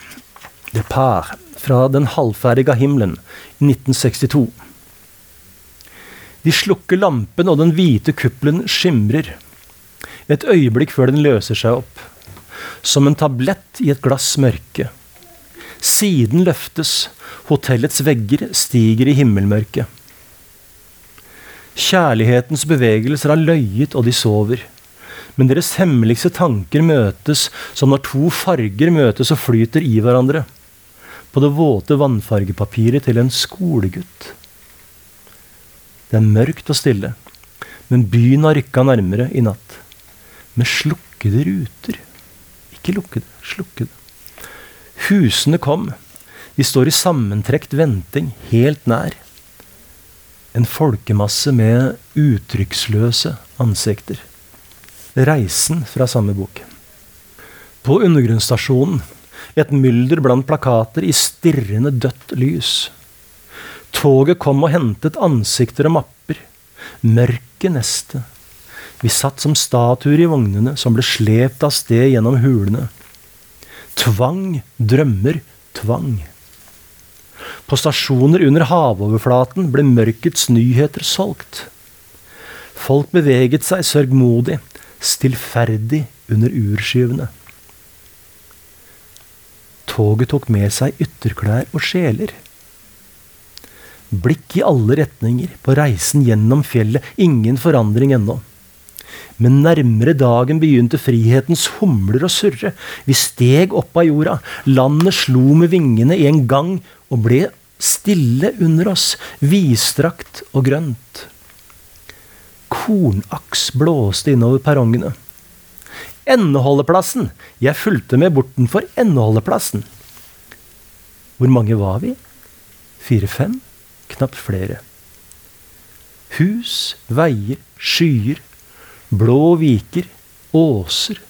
Speaker 2: The Par. Fra Den halvferdiga himmelen i 1962. De slukker lampen, og den hvite kuppelen skimrer. Et øyeblikk før den løser seg opp. Som en tablett i et glass mørke. Siden løftes, hotellets vegger stiger i himmelmørket. Kjærlighetens bevegelser har løyet, og de sover. Men deres hemmeligste tanker møtes som når to farger møtes og flyter i hverandre. På det våte vannfargepapiret til en skolegutt. Det er mørkt og stille, men byen har rykka nærmere i natt. Med slukkede ruter. Ikke lukkede, slukkede. Husene kom. De står i sammentrekt venting, helt nær. En folkemasse med uttrykksløse ansikter. Reisen fra samme bok. På undergrunnsstasjonen et mylder blant plakater i stirrende dødt lys. Toget kom og hentet ansikter og mapper. Mørket neste. Vi satt som statuer i vognene som ble slept av sted gjennom hulene. Tvang, drømmer, tvang. På stasjoner under havoverflaten ble mørkets nyheter solgt. Folk beveget seg sørgmodig, stillferdig under urskyvene. Toget tok med seg ytterklær og sjeler. Blikk i alle retninger på reisen gjennom fjellet, ingen forandring ennå. Men nærmere dagen begynte frihetens humler å surre. Vi steg opp av jorda. Landet slo med vingene i en gang og ble stille under oss, vidstrakt og grønt. Kornaks blåste innover perrongene. Endeholdeplassen! Jeg fulgte med bortenfor endeholdeplassen. Hvor mange var vi? Fire-fem? Knapt flere. Hus, veier, skyer, blå viker, åser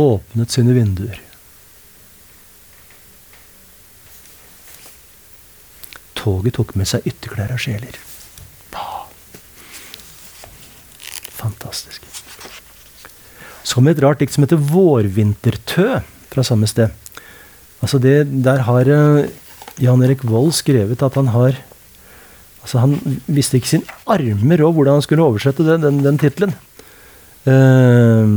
Speaker 2: åpnet sine vinduer. Toget tok med seg ytterklær av sjeler. Fantastisk. Så kommer et rart dikt som heter 'Vårvintertø', fra samme sted. Altså det, Der har uh, Jan Erik Vold skrevet at han har Altså Han visste ikke sin armer råd hvordan han skulle oversette den, den, den tittelen. Uh,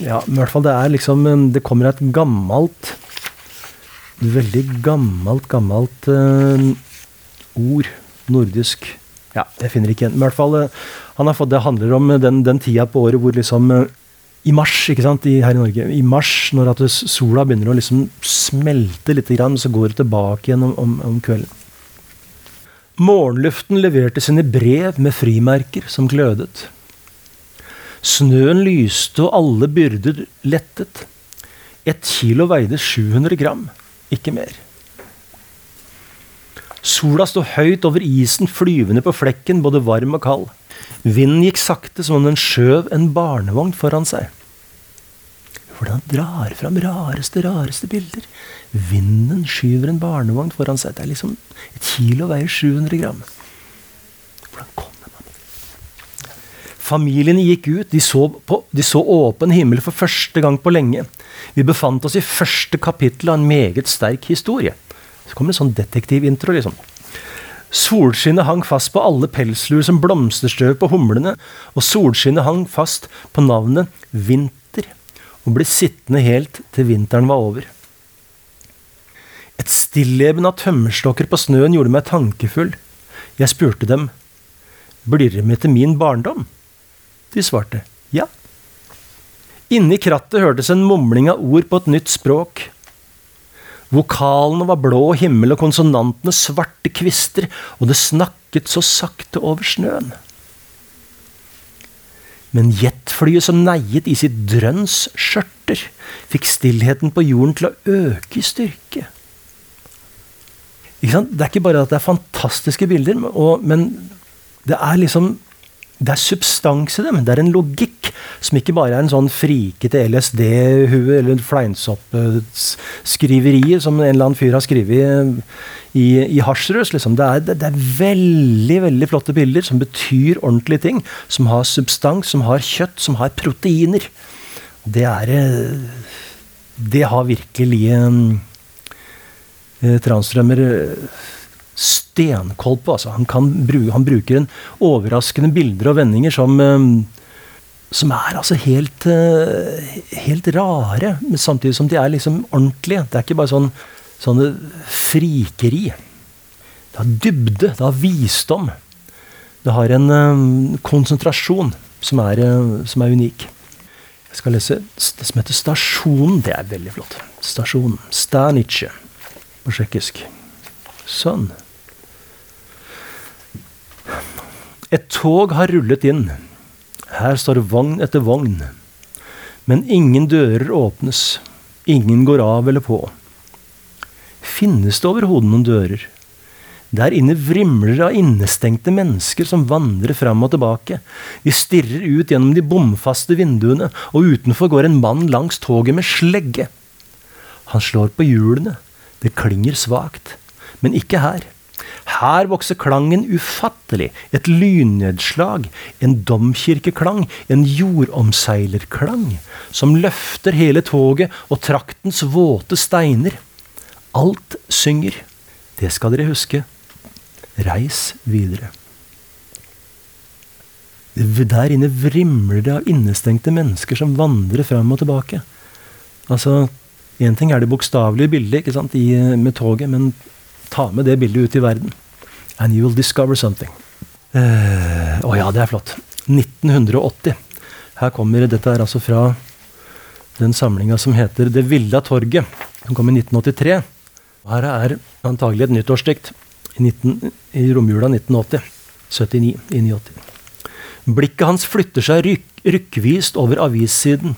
Speaker 2: ja, men i hvert fall det er liksom Det kommer et gammelt Veldig gammelt, gammelt uh, ord. Nordisk Ja, jeg finner ikke igjen. Men i hvert fall, eh, han har fått, Det handler om den, den tida på året hvor liksom eh, I mars, ikke sant, i, her i Norge. I mars, når at sola begynner å liksom smelte litt, grann, så går det tilbake igjen om, om, om kvelden. Morgenluften leverte sine brev med frimerker som glødet. Snøen lyste, og alle byrder lettet. Ett kilo veide 700 gram, ikke mer. Sola sto høyt over isen, flyvende på flekken, både varm og kald. Vinden gikk sakte som om den skjøv en barnevogn foran seg. Hvordan drar fram rareste, rareste bilder. Vinden skyver en barnevogn foran seg. Det er liksom Et kilo veier 700 gram. Hvordan kommer man Familiene gikk ut. De så, på, de så åpen himmel for første gang på lenge. Vi befant oss i første kapittel av en meget sterk historie. Så kommer en sånn detektivintro, liksom. Solskinnet hang fast på alle pelsluer som blomsterstøv på humlene, og solskinnet hang fast på navnet Vinter, og ble sittende helt til vinteren var over. Et stilleben av tømmerstokker på snøen gjorde meg tankefull. Jeg spurte dem, blir det med til min barndom? De svarte ja. Inni krattet hørtes en mumling av ord på et nytt språk. Vokalene var blå himmel og konsonantene svarte kvister, og det snakket så sakte over snøen. Men jetflyet som neiet i sitt drønns skjørter, fikk stillheten på jorden til å øke i styrke. Det er ikke bare at det er fantastiske bilder, men det er liksom det er substans i dem. Det er en logikk som ikke bare er en sånn frikete LSD-hue eller fleinsoppskriveriet som en eller annen fyr har skrevet i, i hasjrøs. Liksom. Det, det, det, er veldig veldig flotte bilder som betyr ordentlige ting. Som har substans, som har kjøtt, som har proteiner. Det er eh, Det har virkelig eh, Transtrømmer stenkoll på. Altså, han, bruke, han, bruker en overraskende bilder og vendinger som, eh, som er altså helt, eh, helt rare, samtidig som de er liksom ordentlige. Det er ikke bare sånn sånne frikeri. Det har dybde, det har visdom. Det har en um, konsentrasjon som er, som er, unik. Jeg skal lese det som heter Stasjonen. Det er veldig flott. Stasjonen. Stanice på tsjekkisk. Sånn. Et tog har rullet inn. Her står vogn etter vogn. Men ingen dører åpnes. Ingen går av eller på. Finnes det overhodet noen dører? Der inne vrimler det av innestengte mennesker som vandrer fram og tilbake. De stirrer ut gjennom de bomfaste vinduene, og utenfor går en mann langs toget med slegge. Han slår på hjulene. Det klinger svakt. Men ikke her. Her vokser klangen ufattelig. Et lynnedslag, en domkirkeklang, en jordomseilerklang, som løfter hele toget og traktens våte steiner. Alt synger. Det skal dere huske. Reis videre. Der inne vrimler det av innestengte mennesker som vandrer fram og tilbake. Altså, Én ting er det bokstavelige bildet med toget, men Ta med det bildet ut i verden. And you will discover something. Å uh, oh ja, det er flott. 1980. Her kommer Dette er altså fra den samlinga som heter Det Villa torget. Den kom i 1983. Her er antagelig et nyttårsdikt i, i romjula 1980. 79 i 89. Blikket hans flytter seg ryk, rykkvist over avissiden.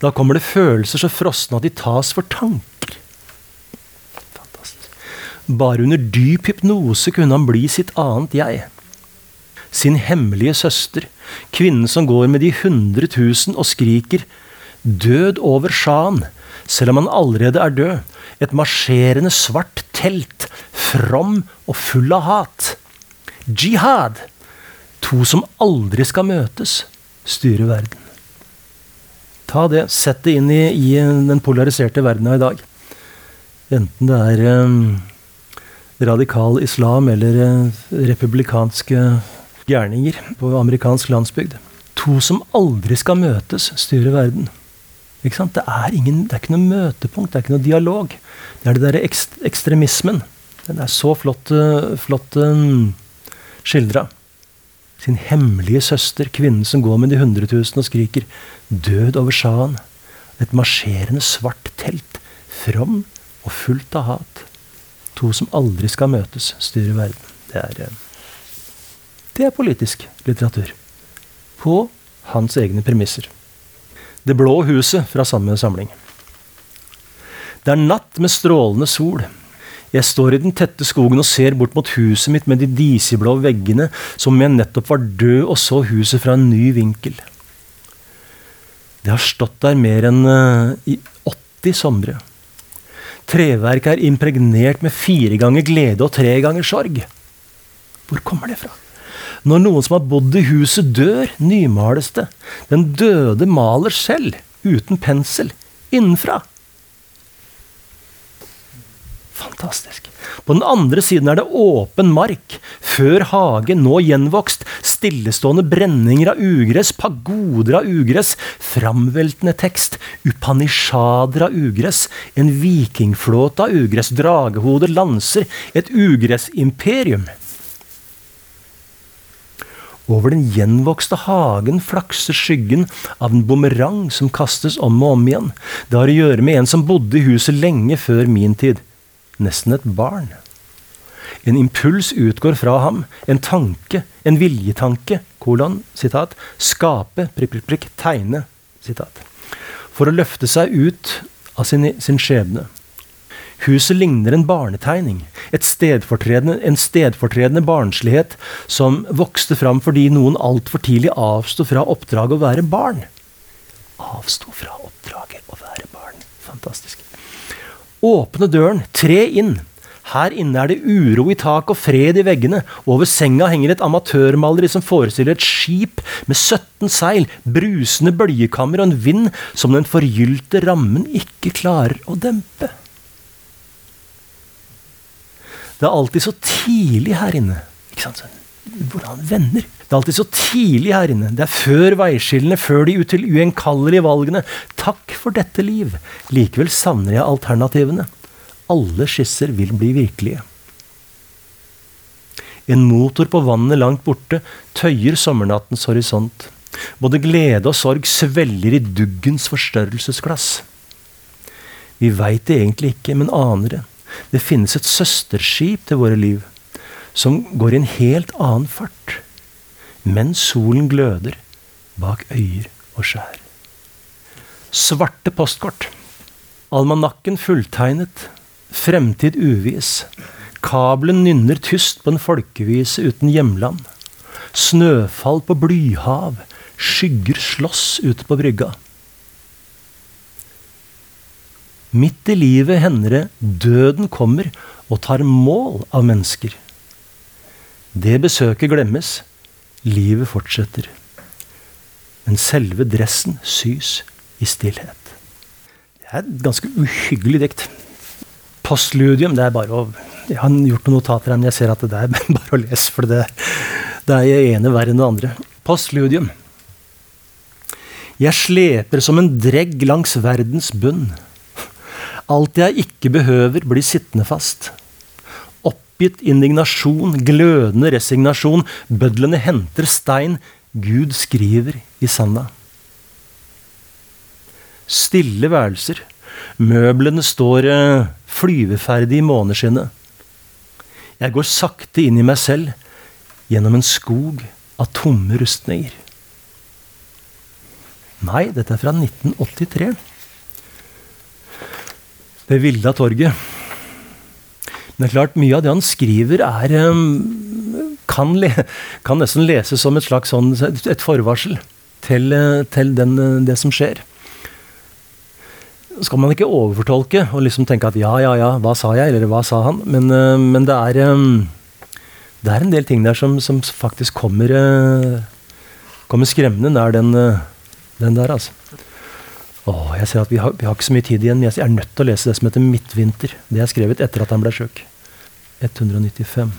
Speaker 2: Da kommer det følelser så frosne at de tas for tanke. Bare under dyp hypnose kunne han bli sitt annet jeg. Sin hemmelige søster, kvinnen som går med de hundre tusen og skriker død over sjahen, selv om han allerede er død. Et marsjerende svart telt, from og full av hat. Jihad! To som aldri skal møtes, styrer verden. Ta det, sett det inn i, i den polariserte verdena i dag. Enten det er um, radikal islam eller eh, republikanske gjerninger på amerikansk landsbygd. To som aldri skal møtes, styrer verden. Ikke sant? Det, er ingen, det er ikke noe møtepunkt, det er ikke noe dialog. Det er det derre ekst, ekstremismen. Den er så flott, eh, flott um, skildra. Sin hemmelige søster, kvinnen som går med de hundre tusen og skriker 'død over sjahen'. Et marsjerende svart telt, from og fullt av hat. To som aldri skal møtes, styrer verden. Det er, eh, det er politisk litteratur. På hans egne premisser. Det blå huset fra samme samling. Det er natt med strålende sol. Jeg står i den tette skogen og ser bort mot huset mitt med de diseblå veggene, som om jeg nettopp var død og så huset fra en ny vinkel. Det har stått der mer enn uh, i 80 somre. Treverket er impregnert med fire ganger glede og tre ganger sorg. Hvor kommer det fra? Når noen som har bodd i huset, dør, nymales det. Den døde maler selv, uten pensel, innenfra. Fantastisk. På den andre siden er det åpen mark, før hage, nå gjenvokst, stillestående brenninger av ugress, pagoder av ugress, framveltende tekst, upanishader av ugress, en vikingflåte av ugress, dragehoder, lanser, et ugressimperium. Over den gjenvokste hagen flakser skyggen av en bumerang som kastes om og om igjen. Det har å gjøre med en som bodde i huset lenge før min tid nesten et barn. En impuls utgår fra ham, en tanke, en viljetanke, kolon, sitat, skape, prikk, prikk, prikk, tegne, sitat. For å løfte seg ut av sin, sin skjebne. Huset ligner en barnetegning, stedfortredende, en stedfortredende barnslighet som vokste fram fordi noen altfor tidlig avsto fra oppdraget å være barn. Avsto fra oppdraget å være barn. Fantastisk. Åpne døren, tre inn. Her inne er det uro i tak og fred i veggene. Over senga henger et amatørmaleri som forestiller et skip med 17 seil, brusende bølgekammer og en vind som den forgylte rammen ikke klarer å dempe. Det er alltid så tidlig her inne. Ikke sant? Hvordan venner? Det er alltid så tidlig her inne. Det er før veiskillene, før de util ugjenkallelige valgene. Takk for dette liv. Likevel savner jeg alternativene. Alle skisser vil bli virkelige. En motor på vannet langt borte tøyer sommernattens horisont. Både glede og sorg svelger i duggens forstørrelsesglass. Vi veit det egentlig ikke, men aner det. Det finnes et søsterskip til våre liv som går i en helt annen fart, mens solen gløder bak øyer og skjær. Svarte postkort. Almanakken fulltegnet. Fremtid uvis. Kabelen nynner tyst på en folkevise uten hjemland. Snøfall på blyhav. Skygger slåss ute på brygga. Midt i livet hender det døden kommer og tar mål av mennesker. Det besøket glemmes. Livet fortsetter. Men selve dressen sys i stillhet. Det er et ganske uhyggelig dikt. Postludium det er bare å Jeg har gjort noen notater her, men jeg ser at det er bare å lese, for det, det er det ene verre enn det andre. Postludium. Jeg sleper som en dregg langs verdens bunn. Alt jeg ikke behøver, blir sittende fast oppgitt indignasjon, glødende resignasjon. Bødlene henter stein. Gud skriver i sanda. Stille værelser. Møblene står uh, flyveferdig i måneskinnet. Jeg går sakte inn i meg selv, gjennom en skog av tomme rustninger. Nei, dette er fra 1983. Det Villa torget. Men klart, mye av det han skriver, er um, kan, le, kan, nesten leses som et slags sånn, et forvarsel til, eh, til den, eh, det som skjer. skal man ikke overfortolke og liksom tenke at ja, ja, ja, hva sa jeg, eller hva sa han? Men, uh, men det, er, um, det er en del ting der som, som faktisk kommer, kommer skremmende nær den, den der, altså. Åh, jeg ser at vi har, vi har, ikke så mye tid igjen. men Jeg er nødt til å lese det som heter 'Midtvinter'. Det er skrevet etter at han ble sjuk. 195.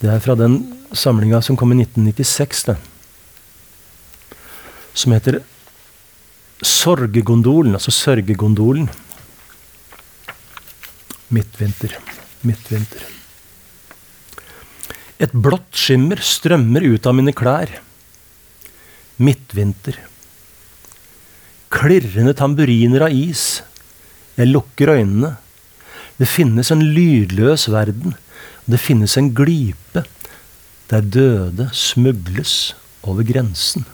Speaker 2: Det er fra den samlinga som kom i 1996, det. Som heter 'Sorgegondolen', altså sørgegondolen. Midtvinter. Midtvinter. Et blått skimmer strømmer ut av mine klær. Midtvinter. Klirrende tamburiner av is. Jeg lukker øynene. Det finnes en lydløs verden. Det finnes en glipe der døde smugles over grensen.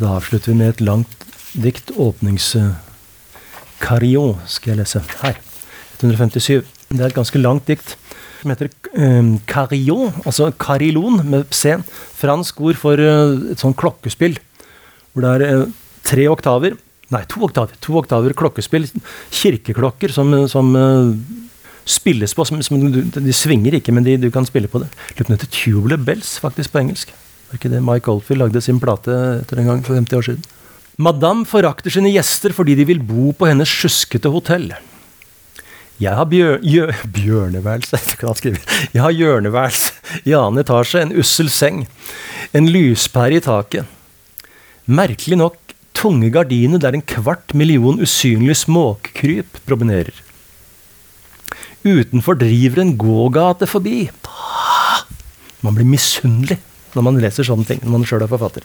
Speaker 2: Da avslutter vi med et langt dikt. Åpnings... Carillon skal jeg lese her. 157. Det er et ganske langt dikt som heter um, carillon, altså carillon med C. Fransk ord for uh, et sånt klokkespill. Hvor det er uh, tre oktaver Nei, to oktaver. To oktaver klokkespill. Kirkeklokker som, som uh, spilles på. Som, som, de svinger ikke, men de, du kan spille på det. Lurer på det heter Tubular Bells, faktisk, på engelsk. Var ikke det Mike Oldfield lagde sin plate etter en gang for 50 år siden? Madame forakter sine gjester fordi de vil bo på hennes sjuskete hotell. Jeg har bjør, jø, bjørneværelse Jeg har hjørneværelse i annen etasje, en ussel seng, en lyspære i taket. Merkelig nok tunge gardiner der en kvart million usynlige småkkryp promenerer. Utenfor driver en gågate forbi. Man blir misunnelig når man leser sånne ting. når man selv er forfatter.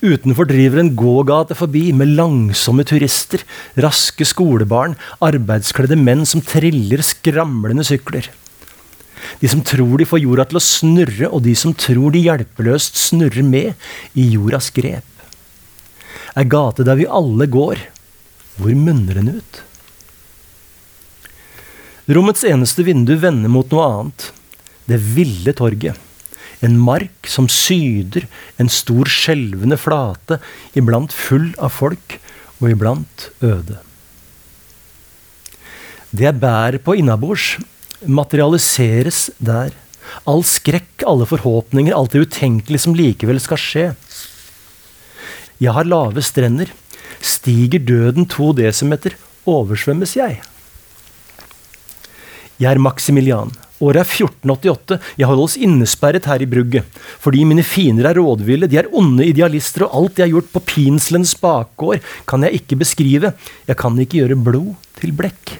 Speaker 2: Utenfor driver en gågate forbi med langsomme turister, raske skolebarn, arbeidskledde menn som triller skramlende sykler. De som tror de får jorda til å snurre, og de som tror de hjelpeløst snurrer med i jordas grep. Ei gate der vi alle går. Hvor munner den ut? Rommets eneste vindu vender mot noe annet. Det ville torget. En mark som syder en stor skjelvende flate, iblant full av folk og iblant øde. Det jeg bærer på innabords, materialiseres der. All skrekk, alle forhåpninger, alt det utenkelige som likevel skal skje. Jeg har lave strender. Stiger døden to desimeter, oversvømmes jeg. Jeg er Maximilian. Året er 1488. Jeg holdes innesperret her i brugget. Fordi mine fiender er rådville, de er onde idealister, og alt jeg har gjort på pinselens bakgård, kan jeg ikke beskrive. Jeg kan ikke gjøre blod til blekk.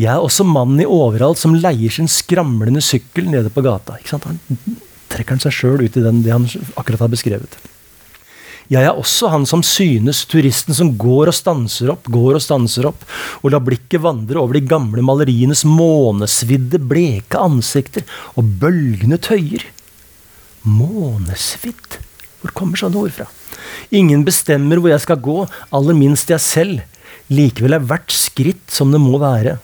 Speaker 2: Jeg er også mannen i overalt som leier sin skramlende sykkel nede på gata. Ikke sant? Han trekker han seg sjøl ut i den, det han akkurat har beskrevet. Jeg er også han som synes, turisten som går og stanser opp, går og stanser opp, og lar blikket vandre over de gamle malerienes månesvidde, bleke ansikter og bølgende tøyer. Månesvidd? Hvor kommer sånne ord fra? Ingen bestemmer hvor jeg skal gå, aller minst jeg selv. Likevel er hvert skritt som det må være.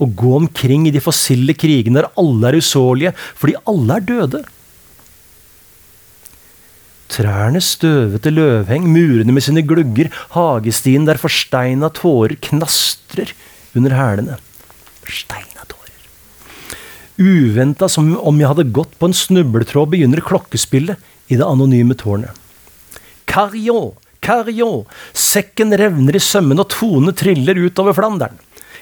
Speaker 2: Å gå omkring i de fossile krigene der alle er usårlige, fordi alle er døde. Trærne støvete løvheng, murene med sine glugger, hagestien der forsteina tårer knastrer under hælene. Forsteina tårer. Uventa som om jeg hadde gått på en snubletråd, begynner klokkespillet i det anonyme tårnet. Carillon, carillon, sekken revner i sømmene og tonene triller utover Flandern.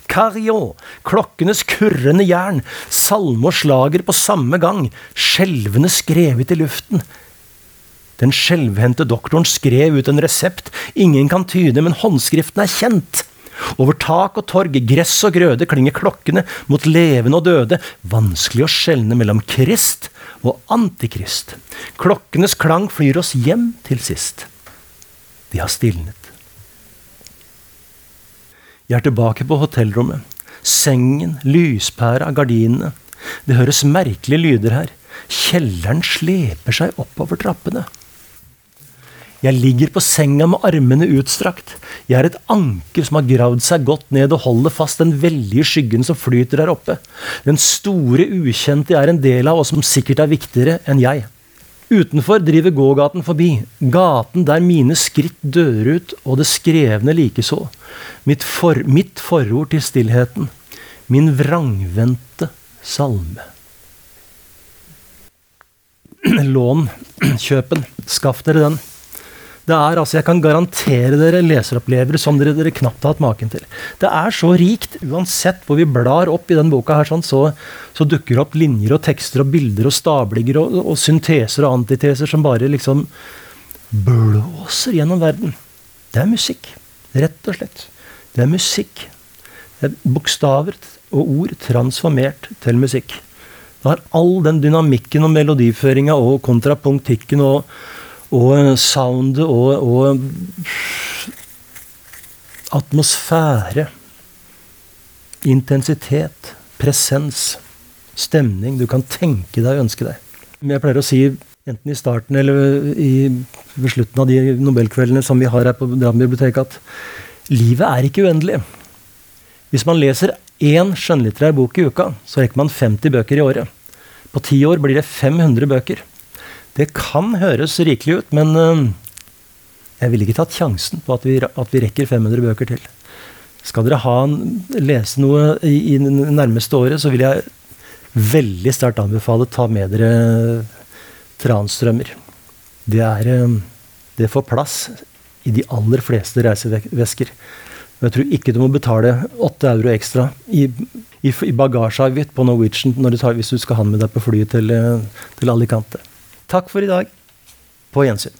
Speaker 2: Carillon, klokkenes kurrende jern, salme og slager på samme gang, skjelvende skrevet i luften. Den skjelvhendte doktoren skrev ut en resept ingen kan tyde, men håndskriften er kjent. Over tak og torg, gress og grøde klinger klokkene mot levende og døde. Vanskelig å skjelne mellom Krist og Antikrist. Klokkenes klang flyr oss hjem til sist. De har stilnet. Jeg er tilbake på hotellrommet. Sengen, lyspæra, gardinene. Det høres merkelige lyder her. Kjelleren sleper seg oppover trappene. Jeg ligger på senga med armene utstrakt. Jeg er et anker som har gravd seg godt ned og holder fast den veldige skyggen som flyter der oppe. Den store ukjente jeg er en del av, og som sikkert er viktigere enn jeg. Utenfor driver gågaten forbi, gaten der mine skritt dør ut, og det skrevne likeså. Mitt, for, mitt forord til stillheten. Min vrangvendte salme. Lån, kjøpen, skaff dere den. Det er, altså, Jeg kan garantere dere leseropplevere som dere, dere knapt har hatt maken til. Det er så rikt. Uansett hvor vi blar opp i den boka, her, sånn, så, så, dukker det opp linjer og tekster og bilder og stablinger og, og, synteser og antiteser som bare liksom blåser gjennom verden. Det er musikk. Rett og slett. Det er musikk. Det er bokstaver. og ord transformert til musikk. Det har all den dynamikken og melodiføringa og kontrapunktikken og, og soundet og, og atmosfære, intensitet, presens, stemning du kan tenke deg og ønske deg. Men jeg pleier å si, enten i starten eller i, ved slutten av de nobelkveldene som vi har her på Drammen at livet er ikke uendelig. Hvis man leser én skjønnlitterær bok i uka, så rekker man 50 bøker i året. På ti år blir det 500 bøker. Det kan høres rikelig ut, men jeg ville ikke tatt sjansen på at vi, at vi, rekker 500 bøker til. Skal dere ha, lese noe i, i det nærmeste året, så vil jeg veldig sterkt anbefale ta med dere Transtrømmer. Det, er, det får plass i de aller fleste reisevesker. Og jeg tror ikke du må betale åtte euro ekstra i, i, i bagasjeavgift på Norwegian du tar, hvis du skal ha den med deg på flyet til, øh, til Alicante. Takk for i dag. På gjensyn.